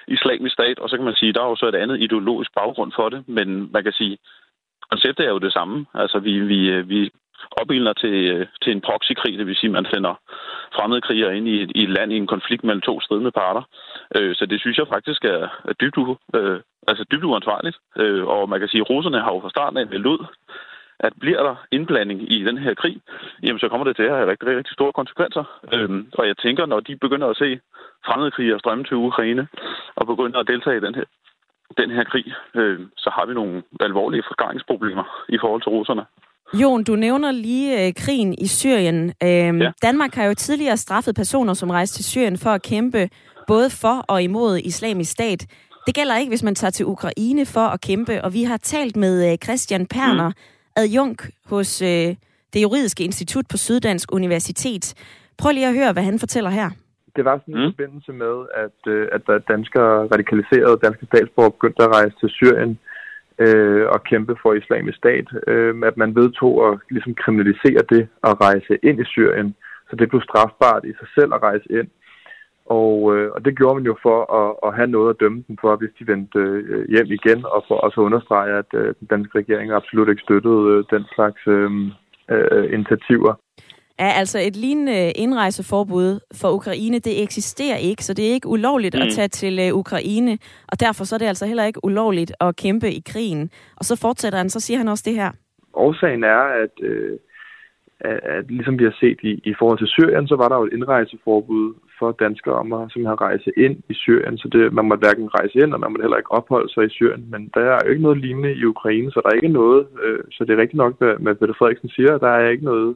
islamisk stat, og så kan man sige, der er jo så et andet ideologisk baggrund for det, men man kan sige, konceptet er jo det samme. Altså, vi, vi, vi opildner til, til en proxykrig, det vil sige, at man finder fremmede krigere ind i et, i et land i en konflikt mellem to stridende parter. Øh, så det synes jeg faktisk er, er dybt, øh, altså dybt uansvarligt. Øh, og man kan sige, at russerne har jo fra starten af meldt ud, at bliver der indblanding i den her krig, jamen så kommer det til at have rigtig, rigtig store konsekvenser. Øhm, og jeg tænker, når de begynder at se fremmedkrigere strømme til Ukraine og begynder at deltage i den her, den her krig, øh, så har vi nogle alvorlige forklaringsproblemer i forhold til russerne. Jon, du nævner lige øh, krigen i Syrien. Øhm, ja. Danmark har jo tidligere straffet personer, som rejste til Syrien for at kæmpe både for og imod islamisk stat. Det gælder ikke, hvis man tager til Ukraine for at kæmpe, og vi har talt med øh, Christian Perner, mm. Adjunkt hos øh, det juridiske institut på Syddansk Universitet. Prøv lige at høre, hvad han fortæller her. Det var sådan en mm. forbindelse med, at, øh, at der danskere radikaliserede danske statsborger begyndte at rejse til Syrien øh, og kæmpe for islamisk stat, øh, at man vedtog at ligesom kriminalisere det at rejse ind i Syrien. Så det blev strafbart i sig selv at rejse ind. Og, øh, og det gjorde man jo for at, at have noget at dømme dem for, hvis de vendte øh, hjem igen, og for også at understrege, at øh, den danske regering absolut ikke støttede øh, den slags øh, øh, initiativer. Ja, altså et lignende indrejseforbud for Ukraine, det eksisterer ikke, så det er ikke ulovligt mm. at tage til uh, Ukraine, og derfor så er det altså heller ikke ulovligt at kæmpe i krigen. Og så fortsætter han, så siger han også det her. Årsagen er, at, øh, at, at ligesom vi har set i, i forhold til Syrien, så var der jo et indrejseforbud for danskere om at simpelthen rejse ind i Syrien, så det, man må hverken rejse ind, og man må heller ikke opholde sig i Syrien, men der er jo ikke noget lignende i Ukraine, så der er ikke noget, øh, så det er rigtigt nok, hvad, hvad Peter Frederiksen siger, der er ikke noget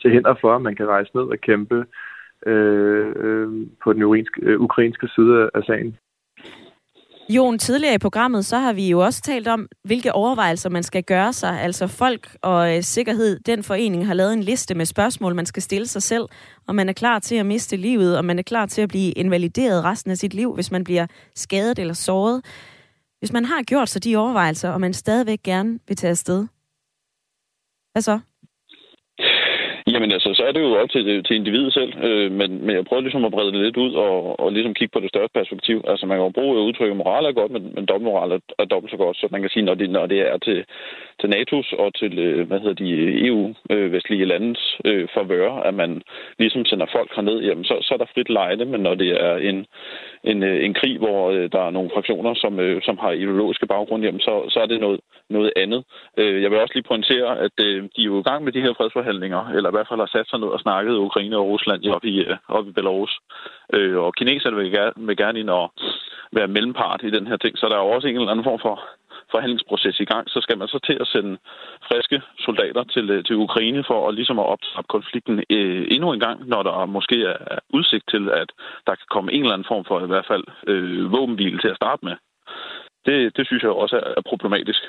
til hinder for, at man kan rejse ned og kæmpe øh, øh, på den ukrainske, øh, ukrainske side af sagen. Jon, tidligere i programmet, så har vi jo også talt om, hvilke overvejelser man skal gøre sig. Altså folk og øh, sikkerhed, den forening har lavet en liste med spørgsmål, man skal stille sig selv, og man er klar til at miste livet, og man er klar til at blive invalideret resten af sit liv, hvis man bliver skadet eller såret. Hvis man har gjort sig de overvejelser, og man stadigvæk gerne vil tage afsted, hvad så? Jamen altså, så er det jo op til, til individet selv, øh, men, men jeg prøver ligesom at brede det lidt ud og, og ligesom kigge på det større perspektiv. Altså man kan jo bruge udtrykket moral er godt, men, men dobbeltmoral er, er dobbelt så godt. Så man kan sige, når det, når det er til, til NATO's og til, øh, hvad hedder de, EU-vestlige landes øh, favør, at man ligesom sender folk herned, jamen så, så er der frit lejde, men når det er en, en, øh, en krig, hvor øh, der er nogle fraktioner, som, øh, som har ideologiske baggrund, jamen så, så er det noget, noget andet. Øh, jeg vil også lige pointere, at øh, de er jo i gang med de her fredsforhandlinger, eller i hvert fald har sat sig ned og snakket Ukraine og Rusland op i, øh, op i Belarus. Øh, og kineserne vil, gerne, vil gerne ind og være mellempart i den her ting, så der er jo også en eller anden form for forhandlingsproces i gang, så skal man så til at sende friske soldater til, øh, til Ukraine for at ligesom at optrappe konflikten øh, endnu en gang, når der måske er udsigt til, at der kan komme en eller anden form for i hvert fald øh, våbenhvile til at starte med. Det, det synes jeg også er, er problematisk.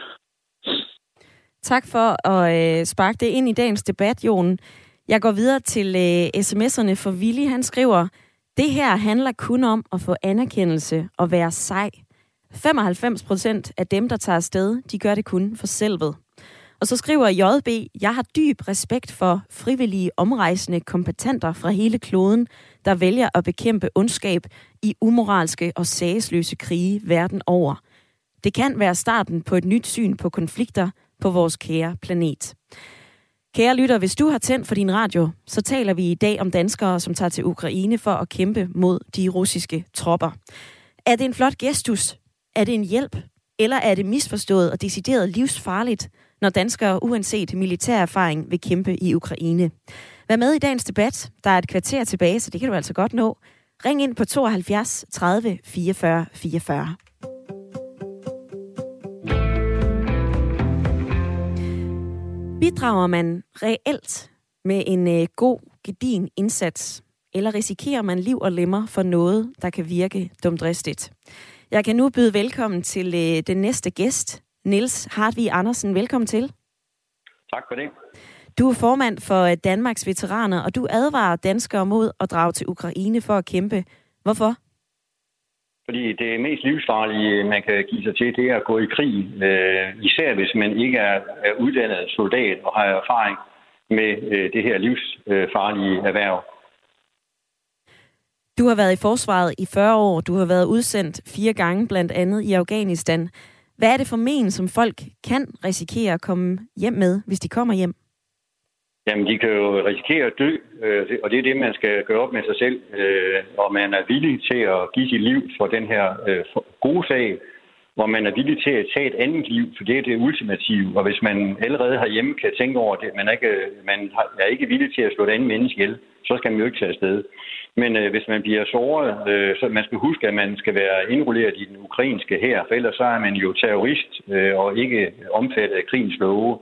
Tak for at øh, sparke det ind i dagens debat, Jon. Jeg går videre til øh, sms'erne for Willy. Han skriver, det her handler kun om at få anerkendelse og være sej. 95 procent af dem, der tager afsted, de gør det kun for selvet. Og så skriver JB, jeg har dyb respekt for frivillige omrejsende kompetenter fra hele kloden, der vælger at bekæmpe ondskab i umoralske og sagsløse krige verden over. Det kan være starten på et nyt syn på konflikter på vores kære planet. Kære lytter, hvis du har tændt for din radio, så taler vi i dag om danskere, som tager til Ukraine for at kæmpe mod de russiske tropper. Er det en flot gestus? Er det en hjælp? Eller er det misforstået og decideret livsfarligt, når danskere uanset militær erfaring vil kæmpe i Ukraine? Vær med i dagens debat. Der er et kvarter tilbage, så det kan du altså godt nå. Ring ind på 72 30 44 44. Bidrager man reelt med en øh, god, gedin indsats, eller risikerer man liv og lemmer for noget, der kan virke dumdristigt? Jeg kan nu byde velkommen til øh, den næste gæst, Niels Hartvig Andersen. Velkommen til. Tak for det. Du er formand for øh, Danmarks Veteraner, og du advarer danskere mod at drage til Ukraine for at kæmpe. Hvorfor? Fordi det mest livsfarlige, man kan give sig til, det er at gå i krig. Øh, især hvis man ikke er, er uddannet soldat og har erfaring med øh, det her livsfarlige erhverv. Du har været i forsvaret i 40 år. Du har været udsendt fire gange, blandt andet i Afghanistan. Hvad er det for men, som folk kan risikere at komme hjem med, hvis de kommer hjem? Jamen, de kan jo risikere at dø, øh, og det er det, man skal gøre op med sig selv. Øh, og man er villig til at give sit liv for den her øh, gode sag, hvor man er villig til at tage et andet liv, for det er det ultimative. Og hvis man allerede herhjemme kan tænke over det, man er ikke, man er ikke villig til at slå et andet menneske ihjel, så skal man jo ikke tage afsted. Men øh, hvis man bliver såret, øh, så man skal huske, at man skal være indrulleret i den ukrainske her, for ellers så er man jo terrorist øh, og ikke omfattet af krigens love.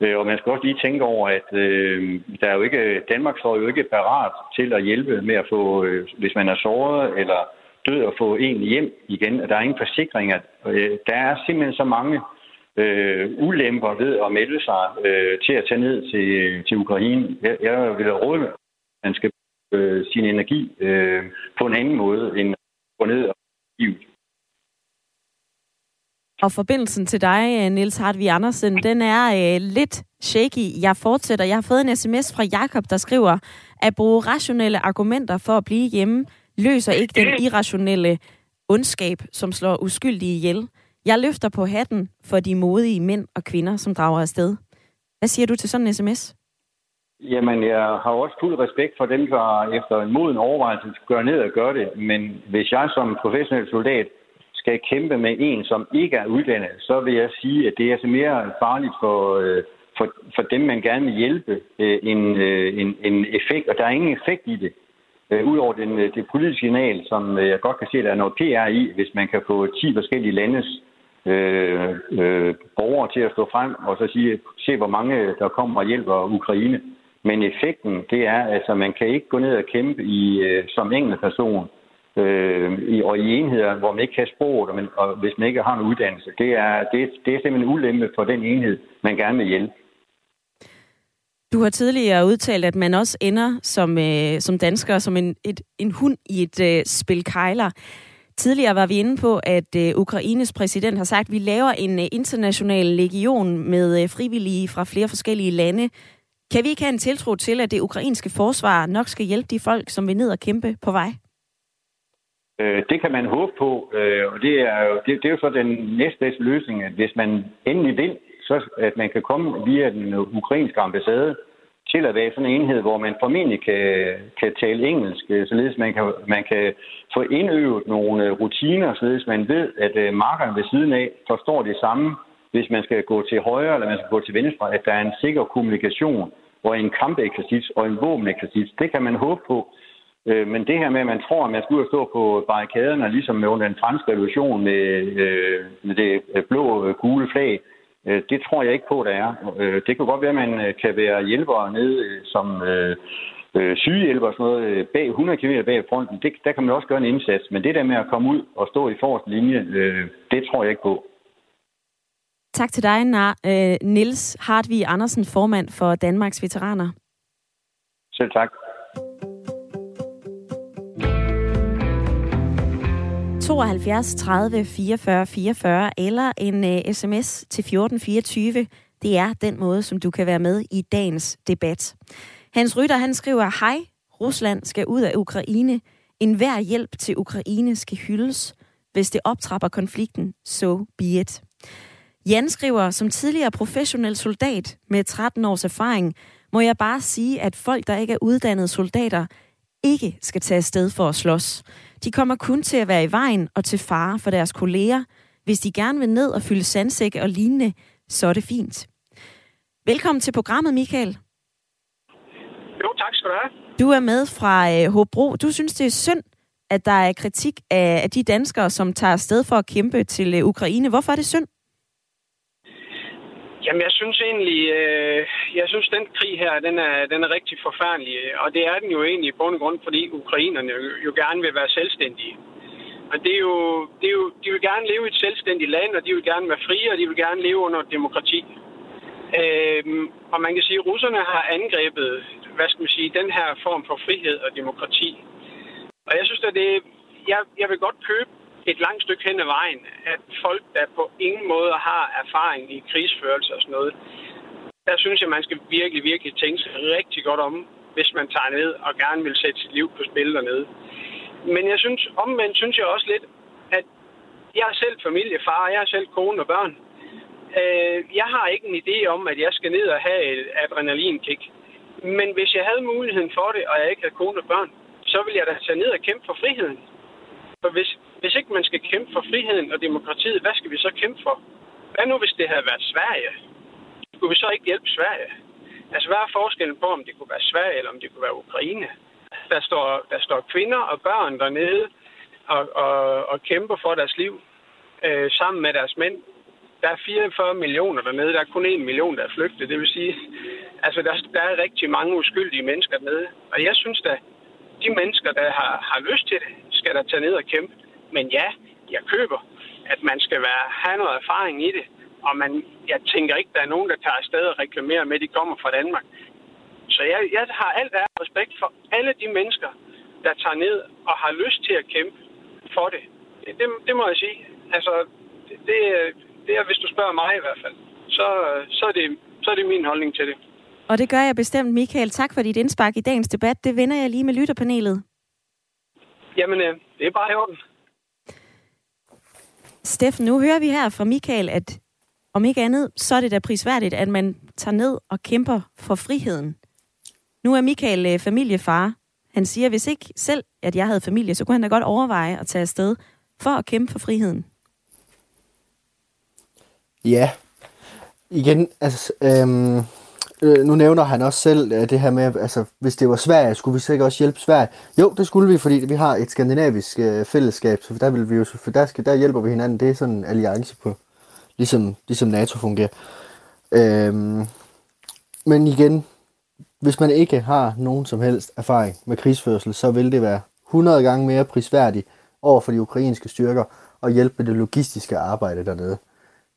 Øh, og man skal også lige tænke over, at øh, der er jo ikke, Danmark står jo ikke parat til at hjælpe med at få, øh, hvis man er såret eller død, at få en hjem igen. Der er ingen forsikringer. Øh, der er simpelthen så mange øh, ulemper ved at melde sig øh, til at tage ned til, til Ukraine. Jeg, jeg vil råde, at man skal øh, sin energi øh, på en anden måde end at gå ned og livet. Og forbindelsen til dig, øh, Nils Hartvig Andersen, den er øh, lidt shaky. Jeg fortsætter. Jeg har fået en sms fra Jakob, der skriver, at bruge rationelle argumenter for at blive hjemme, løser ikke den irrationelle ondskab, som slår uskyldige ihjel. Jeg løfter på hatten for de modige mænd og kvinder, som drager afsted. Hvad siger du til sådan en sms? Jamen, jeg har også fuld respekt for dem, der efter en moden overvejelse gør ned og gør det. Men hvis jeg som professionel soldat skal kæmpe med en, som ikke er uddannet, så vil jeg sige, at det er altså mere farligt for, øh, for, for dem, man gerne vil hjælpe, øh, en, øh, en, en effekt. Og der er ingen effekt i det. Udover den, det politiske signal, som jeg godt kan se, at der er noget PR i, hvis man kan få 10 forskellige landes øh, øh, borgere til at stå frem og så sige, se hvor mange der kommer og hjælper Ukraine. Men effekten, det er, altså man kan ikke gå ned og kæmpe i, øh, som enkelt person øh, i, og i enheder, hvor man ikke kan sproget, og, man, og hvis man ikke har en uddannelse. Det er, det, det er simpelthen en ulempe for den enhed, man gerne vil hjælpe. Du har tidligere udtalt, at man også ender som, øh, som dansker som en, et, en hund i et øh, spil kejler. Tidligere var vi inde på, at øh, Ukraines præsident har sagt, at vi laver en øh, international legion med øh, frivillige fra flere forskellige lande, kan vi ikke have en tiltro til, at det ukrainske forsvar nok skal hjælpe de folk, som vil ned og kæmpe på vej? Øh, det kan man håbe på, øh, og det er, jo, det, det er jo så den næstbedste løsning, at hvis man endelig vil, så at man kan komme via den ukrainske ambassade til at være sådan en enhed, hvor man formentlig kan, kan tale engelsk, øh, således man kan, man kan få indøvet nogle rutiner, således man ved, at øh, markerne ved siden af forstår det samme, hvis man skal gå til højre eller man skal gå til venstre, at der er en sikker kommunikation og en kampeksercits og en våbeneksercits. Det kan man håbe på. Øh, men det her med, at man tror, at man skal ud og stå på barrikaderne, ligesom med under den franske revolution med, øh, med det øh, blå øh, gule flag, øh, det tror jeg ikke på, der er. Øh, det kan godt være, at man kan være hjælper nede som sygehjælper og sådan noget bag 100 km bag fronten. Det, der kan man også gøre en indsats. Men det der med at komme ud og stå i forreste linje, det tror jeg ikke på. Tak til dig, Nils Hartvig Andersen, formand for Danmarks Veteraner. Selv tak. 72 30 44 44 eller en uh, sms til 1424. Det er den måde, som du kan være med i dagens debat. Hans Rytter, han skriver, Hej, Rusland skal ud af Ukraine. En hver hjælp til Ukraine skal hyldes. Hvis det optrapper konflikten, so be it. Jan skriver, som tidligere professionel soldat med 13 års erfaring, må jeg bare sige, at folk, der ikke er uddannede soldater, ikke skal tage afsted for at slås. De kommer kun til at være i vejen og til fare for deres kolleger. Hvis de gerne vil ned og fylde sandsække og lignende, så er det fint. Velkommen til programmet, Michael. Jo, tak skal du have. Du er med fra øh, Hobro. Du synes, det er synd, at der er kritik af, af de danskere, som tager afsted for at kæmpe til øh, Ukraine. Hvorfor er det synd? Jamen, jeg synes egentlig, øh, jeg synes, den krig her, den er, den er rigtig forfærdelig. Og det er den jo egentlig i bund og grund, fordi ukrainerne jo, jo gerne vil være selvstændige. Og det er, jo, det er jo, de vil gerne leve i et selvstændigt land, og de vil gerne være frie, og de vil gerne leve under demokrati. Øhm, og man kan sige, at russerne har angrebet, hvad skal man sige, den her form for frihed og demokrati. Og jeg synes, at det, jeg, jeg vil godt købe et langt stykke hen ad vejen, at folk, der på ingen måde har erfaring i krigsførelse og sådan noget, der synes jeg, man skal virkelig, virkelig tænke sig rigtig godt om, hvis man tager ned og gerne vil sætte sit liv på spil dernede. Men jeg synes, omvendt synes jeg også lidt, at jeg er selv familiefar, jeg er selv kone og børn. Øh, jeg har ikke en idé om, at jeg skal ned og have et adrenalinkick. Men hvis jeg havde muligheden for det, og jeg ikke havde kone og børn, så ville jeg da tage ned og kæmpe for friheden. For hvis, hvis ikke man skal kæmpe for friheden og demokratiet, hvad skal vi så kæmpe for? Hvad nu, hvis det havde været Sverige? Skulle vi så ikke hjælpe Sverige? Altså, hvad er forskellen på, om det kunne være Sverige eller om det kunne være Ukraine? Der står, der står kvinder og børn dernede og, og, og kæmper for deres liv øh, sammen med deres mænd. Der er 44 millioner dernede. Der er kun 1 million, der er flygtet. Det vil sige, altså der, der er rigtig mange uskyldige mennesker dernede. Og jeg synes da, de mennesker, der har, har lyst til det, skal der tage ned og kæmpe. Men ja, jeg køber, at man skal være, have noget erfaring i det. Og man, jeg tænker ikke, der er nogen, der tager afsted og reklamerer med, at de kommer fra Danmark. Så jeg, jeg har alt af respekt for alle de mennesker, der tager ned og har lyst til at kæmpe for det. Det, det, må jeg sige. Altså, det, det, det er, hvis du spørger mig i hvert fald, så, så, er det, så er det min holdning til det. Og det gør jeg bestemt, Michael. Tak for dit indspark i dagens debat. Det vender jeg lige med lytterpanelet. Jamen, øh, det er bare i orden. Steffen, nu hører vi her fra Michael, at om ikke andet, så er det da prisværdigt, at man tager ned og kæmper for friheden. Nu er Michael øh, familiefar. Han siger, at hvis ikke selv, at jeg havde familie, så kunne han da godt overveje at tage afsted for at kæmpe for friheden. Ja. Igen, altså, øhm, Øh, nu nævner han også selv øh, det her med, altså hvis det var Sverige, skulle vi sikkert også hjælpe Sverige? Jo, det skulle vi, fordi vi har et skandinavisk øh, fællesskab, så der vil vi jo, for der, skal, der hjælper vi hinanden. Det er sådan en alliance på, ligesom, ligesom NATO fungerer. Øhm, men igen, hvis man ikke har nogen som helst erfaring med krigsførsel, så vil det være 100 gange mere prisværdigt over for de ukrainske styrker at hjælpe med det logistiske arbejde dernede.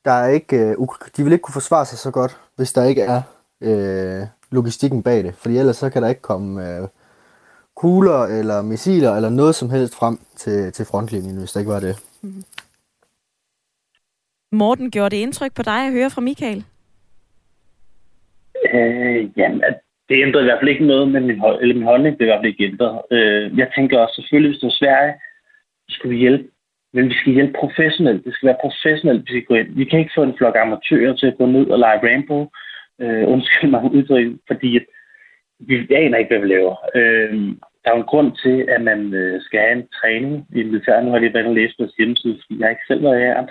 Der er ikke, øh, de vil ikke kunne forsvare sig så godt, hvis der ikke er øh, logistikken bag det. Fordi ellers så kan der ikke komme øh, kugler eller missiler eller noget som helst frem til, til frontlinjen, hvis der ikke var det. Mm-hmm. Morten, gjorde det indtryk på dig at høre fra Michael? Øh, jamen, det ændrer i hvert fald ikke noget, men min, eller min holdning bliver i hvert fald ikke ændret. Øh, jeg tænker også, selvfølgelig, hvis det var Sverige, så skulle vi hjælpe. Men vi skal hjælpe professionelt. Det skal være professionelt, vi skal gå ind. Vi kan ikke få en flok amatører til at gå ned og lege Rainbow. Øh, undskyld mig udtryk, fordi vi aner ikke, hvad vi laver. Øh, der er jo en grund til, at man øh, skal have en træning i militæret. Nu har jeg lige været og læst på deres hjemmeside, fordi jeg ikke selv været her.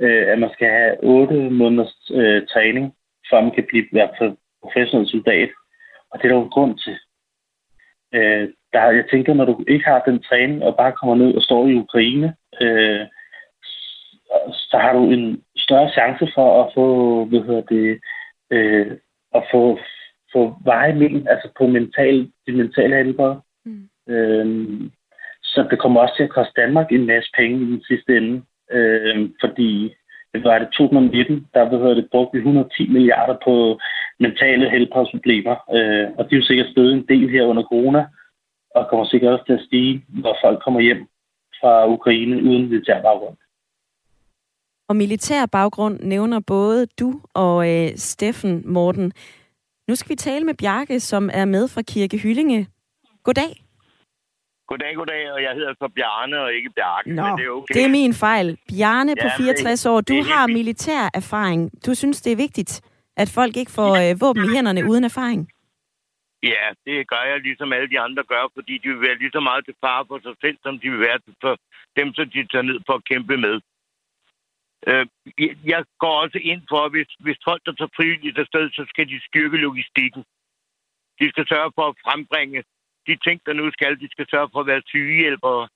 Øh, at man skal have 8 måneders øh, træning, før man kan blive være professionel soldat. Og det er der jo en grund til. Øh, der, jeg tænker, når du ikke har den træning, og bare kommer ned og står i Ukraine, øh, så har du en større chance for at få, hvad hedder det, øh, at få, få veje mellem, altså på mental, de mentale helbred. Mm. Øh, så det kommer også til at koste Danmark en masse penge i den sidste ende, øh, fordi det var det 2019, der hvad hedder det, brugte vi 110 milliarder på mentale helbredsproblemer. Øh, og det er jo sikkert stedet en del her under corona, og kommer sikkert også til at stige, når folk kommer hjem fra Ukraine uden militær baggrund. Og militær baggrund nævner både du og øh, Steffen Morten. Nu skal vi tale med Bjarke, som er med fra Kirke Hyllinge. Goddag. Goddag, goddag, og jeg hedder så Bjarne og ikke Bjarke, Nå, men det er okay. det er min fejl. Bjarne ja, på 64 år, du har militær erfaring. Du synes, det er vigtigt, at folk ikke får øh, våben i hænderne uden erfaring? Ja, det gør jeg ligesom alle de andre gør, fordi de vil være lige så meget til fare for sig selv, som de vil være for dem, som de tager ned for at kæmpe med. Øh, jeg går også ind for, at hvis, hvis folk, der tager frivilligt afsted, så skal de styrke logistikken. De skal sørge for at frembringe de ting, der nu skal. De skal sørge for at være sygehjælpere.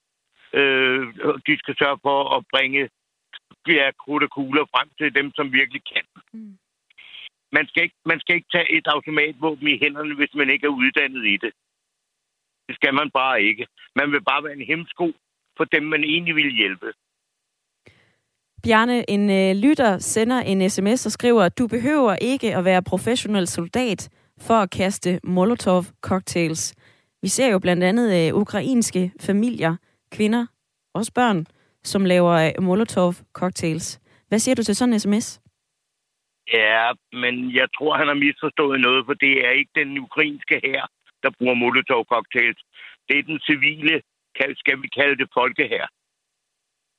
Øh, de skal sørge for at bringe ja, krudt og kugler frem til dem, som virkelig kan. Mm. Man, skal ikke, man skal ikke tage et automatvåben i hænderne, hvis man ikke er uddannet i det. Det skal man bare ikke. Man vil bare være en hemsko for dem, man egentlig vil hjælpe. Bjarne, en øh, lytter sender en sms og skriver, at du behøver ikke at være professionel soldat for at kaste Molotov-cocktails. Vi ser jo blandt andet øh, ukrainske familier, kvinder, også børn, som laver øh, Molotov-cocktails. Hvad siger du til sådan en sms? Ja, men jeg tror, han har misforstået noget, for det er ikke den ukrainske her, der bruger Molotov-cocktails. Det er den civile, skal vi kalde det folkehær.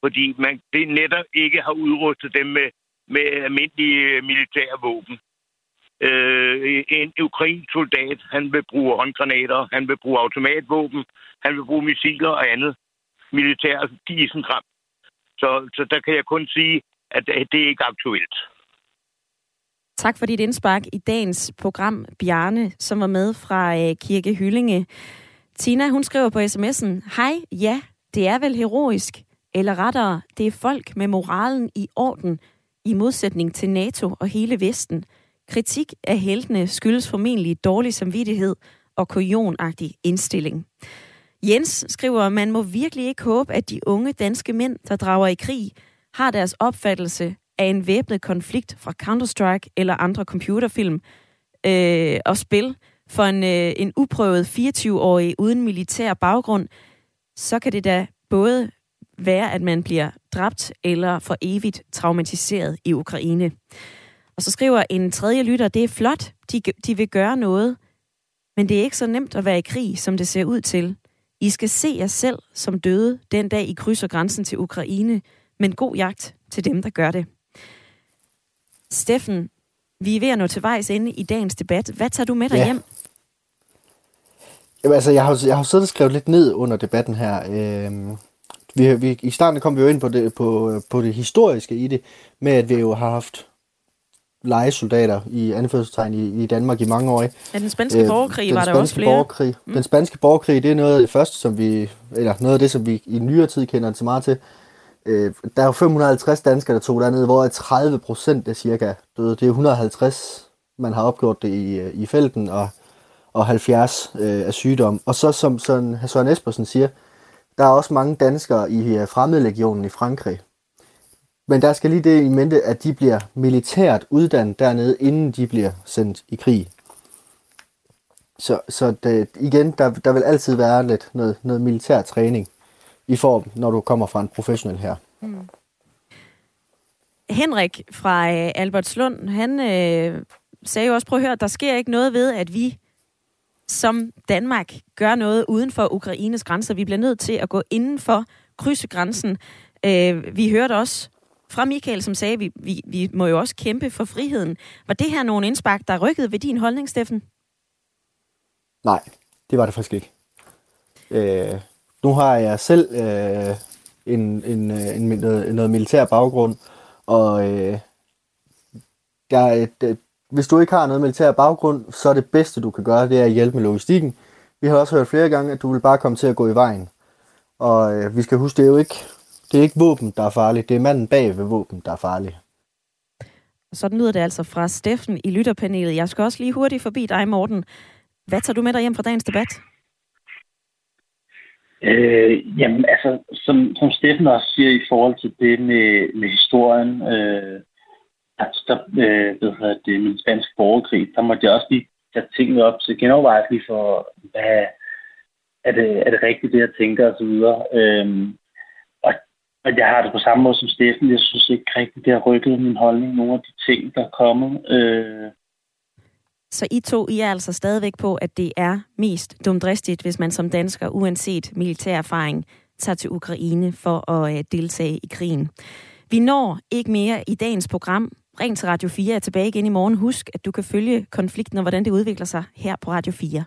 Fordi man det netop ikke har udrustet dem med, med almindelige øh, militære våben. Øh, en ukrainsk soldat, han vil bruge håndgranater, han vil bruge automatvåben, han vil bruge missiler og andet militær gisentram. Så, så der kan jeg kun sige, at det er ikke aktuelt. Tak for dit indspark i dagens program, Bjarne, som var med fra øh, Kirke Hyllinge. Tina, hun skriver på sms'en, Hej, ja, det er vel heroisk, eller rettere, det er folk med moralen i orden, i modsætning til NATO og hele Vesten – Kritik af heltene skyldes formentlig dårlig samvittighed og kujonagtig indstilling. Jens skriver, at man må virkelig ikke håbe, at de unge danske mænd, der drager i krig, har deres opfattelse af en væbnet konflikt fra Counter-Strike eller andre computerfilm øh, og spil for en, øh, en uprøvet 24-årig uden militær baggrund, så kan det da både være, at man bliver dræbt eller for evigt traumatiseret i Ukraine. Og så skriver en tredje lytter, det er flot, de, de vil gøre noget, men det er ikke så nemt at være i krig, som det ser ud til. I skal se jer selv som døde den dag, I krydser grænsen til Ukraine, men god jagt til dem, der gør det. Steffen, vi er ved at nå til vejs inde i dagens debat. Hvad tager du med dig ja. hjem? Jamen, altså, jeg har, jeg har siddet og skrevet lidt ned under debatten her. Øhm, vi, vi, I starten kom vi jo ind på det, på, på det historiske i det, med at vi jo har haft legesoldater i anførselstegn i, i Danmark i mange år. Ja, den spanske øh, borgerkrig var der også flere. Borgerkrig. Mm. Den spanske borgerkrig, det er noget af det første, som vi, eller noget af det, som vi i nyere tid kender så meget til. Øh, der er jo 550 danskere, der tog dernede, hvor 30 procent er cirka døde. Det er 150, man har opgjort det i, i felten, og, og 70 øh, af sygdom. Og så, som sådan, Søren Espersen siger, der er også mange danskere i øh, fremmedlegionen i Frankrig, men der skal lige det i mente, at de bliver militært uddannet dernede, inden de bliver sendt i krig. Så, så det, igen, der, der vil altid være lidt noget, noget militær træning i form, når du kommer fra en professionel her. Mm. Henrik fra øh, Albertslund, han øh, sagde jo også, prøv at høre, der sker ikke noget ved, at vi som Danmark gør noget uden for Ukraines grænser. Vi bliver nødt til at gå inden for krydse grænsen. Øh, vi hørte også fra Michael, som sagde, at vi, vi, vi må jo også kæmpe for friheden. Var det her nogle indspark, der rykkede ved din holdning, Steffen? Nej, det var det faktisk ikke. Øh, nu har jeg selv øh, en, en, øh, en, noget, noget militær baggrund, og øh, der, hvis du ikke har noget militær baggrund, så er det bedste, du kan gøre, det er at hjælpe med logistikken. Vi har også hørt flere gange, at du vil bare komme til at gå i vejen. Og øh, vi skal huske, det er jo ikke, det er ikke våben, der er farligt. Det er manden bag ved våben, der er farlig. Sådan lyder det altså fra Steffen i lytterpanelet. Jeg skal også lige hurtigt forbi dig, Morten. Hvad tager du med dig hjem fra dagens debat? Øh, jamen, altså, som, som Steffen også siger i forhold til det med, med historien, øh, altså, der, øh, ved det, min spanske borgerkrig, der måtte jeg også lige tage tingene op til genovervejelse lige for, hvad, er det, er det rigtigt, det jeg tænker, og så videre. Øh, og, og jeg har det på samme måde som Steffen. Jeg synes ikke rigtigt, det har rykket min holdning, nogle af de ting, der er kommet. Øh, så I to, I er altså stadigvæk på, at det er mest dumdristigt, hvis man som dansker, uanset militær erfaring, tager til Ukraine for at øh, deltage i krigen. Vi når ikke mere i dagens program. Ring til Radio 4 er tilbage igen i morgen. Husk, at du kan følge konflikten og hvordan det udvikler sig her på Radio 4.